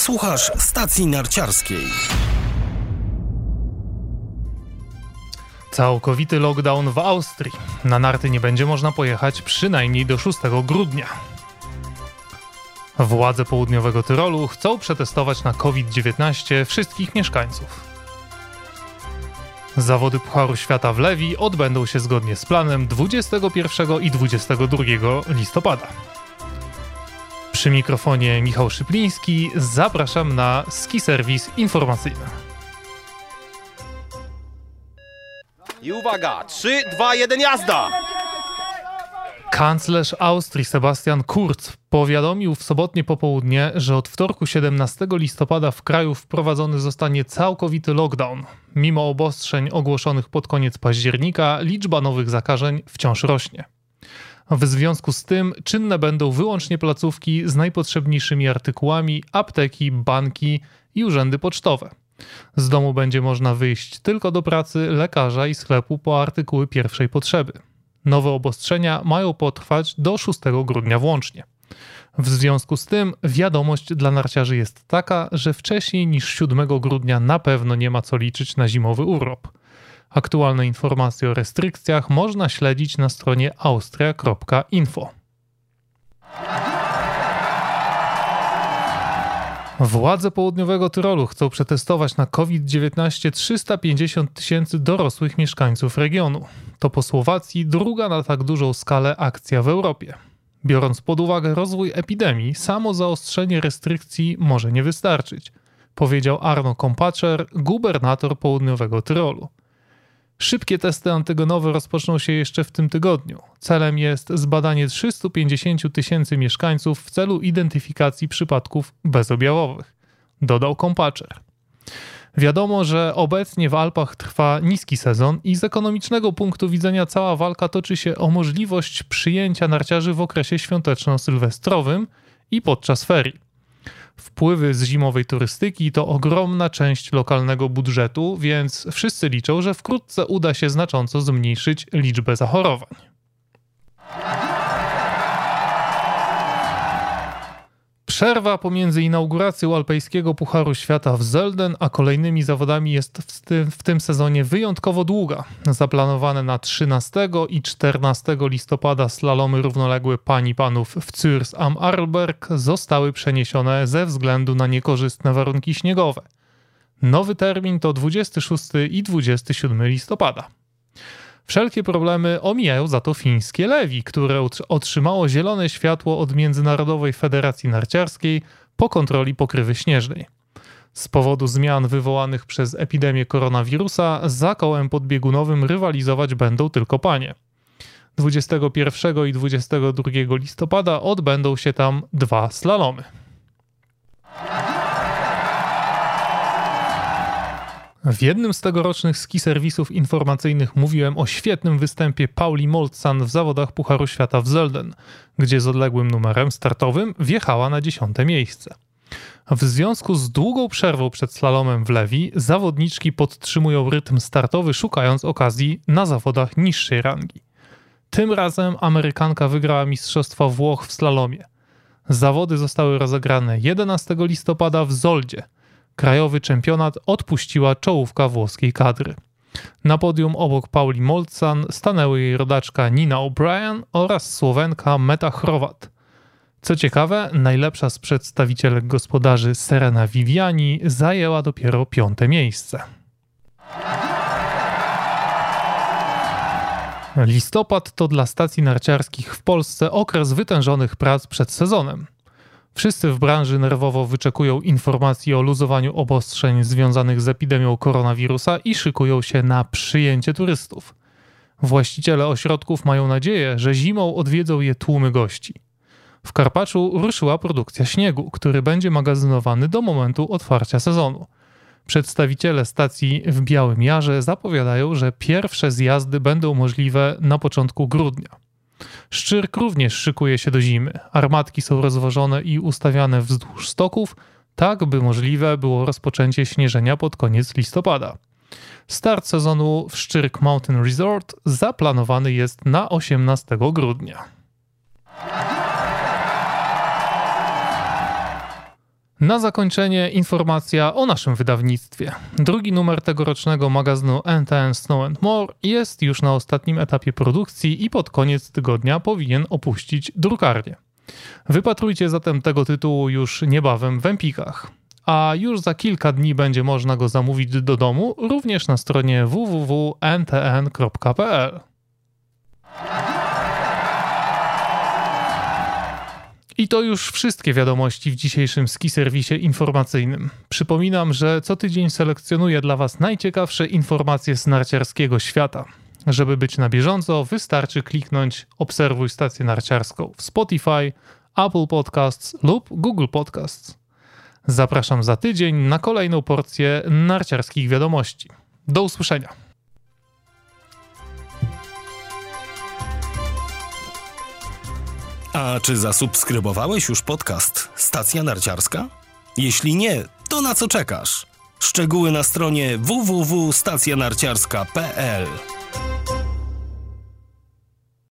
Słuchasz stacji narciarskiej. Całkowity lockdown w Austrii. Na narty nie będzie można pojechać przynajmniej do 6 grudnia. Władze południowego Tyrolu chcą przetestować na COVID-19 wszystkich mieszkańców. Zawody Pucharu Świata w Lewi odbędą się zgodnie z planem 21 i 22 listopada. Przy mikrofonie Michał Szypliński zapraszam na ski serwis informacyjny. I uwaga, 3, 2, 1, jazda! Kanclerz Austrii Sebastian Kurz powiadomił w sobotnie popołudnie, że od wtorku 17 listopada w kraju wprowadzony zostanie całkowity lockdown. Mimo obostrzeń ogłoszonych pod koniec października, liczba nowych zakażeń wciąż rośnie. W związku z tym czynne będą wyłącznie placówki z najpotrzebniejszymi artykułami, apteki, banki i urzędy pocztowe. Z domu będzie można wyjść tylko do pracy, lekarza i sklepu po artykuły pierwszej potrzeby. Nowe obostrzenia mają potrwać do 6 grudnia włącznie. W związku z tym wiadomość dla narciarzy jest taka, że wcześniej niż 7 grudnia na pewno nie ma co liczyć na zimowy urlop. Aktualne informacje o restrykcjach można śledzić na stronie austria.info. Władze południowego Tyrolu chcą przetestować na COVID-19 350 tysięcy dorosłych mieszkańców regionu. To po Słowacji druga na tak dużą skalę akcja w Europie. Biorąc pod uwagę rozwój epidemii, samo zaostrzenie restrykcji może nie wystarczyć, powiedział Arno Kompaczer, gubernator południowego Tyrolu. Szybkie testy antygenowe rozpoczną się jeszcze w tym tygodniu. Celem jest zbadanie 350 tysięcy mieszkańców w celu identyfikacji przypadków bezobjawowych, dodał Kompaczer. Wiadomo, że obecnie w Alpach trwa niski sezon i z ekonomicznego punktu widzenia cała walka toczy się o możliwość przyjęcia narciarzy w okresie świąteczno-sylwestrowym i podczas ferii. Wpływy z zimowej turystyki to ogromna część lokalnego budżetu, więc wszyscy liczą, że wkrótce uda się znacząco zmniejszyć liczbę zachorowań. Przerwa pomiędzy inauguracją alpejskiego Pucharu Świata w Zelden a kolejnymi zawodami jest w tym, w tym sezonie wyjątkowo długa. Zaplanowane na 13 i 14 listopada slalomy równoległe pani panów w Zürs am Arlberg zostały przeniesione ze względu na niekorzystne warunki śniegowe. Nowy termin to 26 i 27 listopada. Wszelkie problemy omijają za to fińskie Lewi, które otrzymało zielone światło od Międzynarodowej Federacji Narciarskiej po kontroli pokrywy śnieżnej. Z powodu zmian wywołanych przez epidemię koronawirusa za kołem podbiegunowym rywalizować będą tylko panie. 21 i 22 listopada odbędą się tam dwa slalomy. W jednym z tegorocznych ski serwisów informacyjnych mówiłem o świetnym występie Pauli Moltzan w zawodach Pucharu Świata w Zelden, gdzie z odległym numerem startowym wjechała na dziesiąte miejsce. W związku z długą przerwą przed slalomem w Lewi, zawodniczki podtrzymują rytm startowy, szukając okazji na zawodach niższej rangi. Tym razem Amerykanka wygrała Mistrzostwa Włoch w slalomie. Zawody zostały rozegrane 11 listopada w Zoldzie – krajowy czempionat odpuściła czołówka włoskiej kadry. Na podium obok Pauli Molcan stanęły jej rodaczka Nina O'Brien oraz Słowenka Meta Chrowat. Co ciekawe, najlepsza z przedstawicielek gospodarzy Serena Viviani zajęła dopiero piąte miejsce. Listopad to dla stacji narciarskich w Polsce okres wytężonych prac przed sezonem. Wszyscy w branży nerwowo wyczekują informacji o luzowaniu obostrzeń związanych z epidemią koronawirusa i szykują się na przyjęcie turystów. Właściciele ośrodków mają nadzieję, że zimą odwiedzą je tłumy gości. W Karpaczu ruszyła produkcja śniegu, który będzie magazynowany do momentu otwarcia sezonu. Przedstawiciele stacji w Białym Jarze zapowiadają, że pierwsze zjazdy będą możliwe na początku grudnia. Szczyrk również szykuje się do zimy. Armatki są rozwożone i ustawiane wzdłuż stoków, tak by możliwe było rozpoczęcie śnieżenia pod koniec listopada. Start sezonu w Szczyrk Mountain Resort zaplanowany jest na 18 grudnia. Na zakończenie informacja o naszym wydawnictwie. Drugi numer tegorocznego magazynu NTN Snow and More jest już na ostatnim etapie produkcji i pod koniec tygodnia powinien opuścić drukarnię. Wypatrujcie zatem tego tytułu już niebawem w Empikach. A już za kilka dni będzie można go zamówić do domu również na stronie www.ntn.pl. I to już wszystkie wiadomości w dzisiejszym ski serwisie informacyjnym. Przypominam, że co tydzień selekcjonuję dla Was najciekawsze informacje z narciarskiego świata. Żeby być na bieżąco, wystarczy kliknąć Obserwuj stację narciarską w Spotify, Apple Podcasts lub Google Podcasts. Zapraszam za tydzień na kolejną porcję narciarskich wiadomości. Do usłyszenia. A czy zasubskrybowałeś już podcast Stacja Narciarska? Jeśli nie, to na co czekasz? Szczegóły na stronie www.stacjanarciarska.pl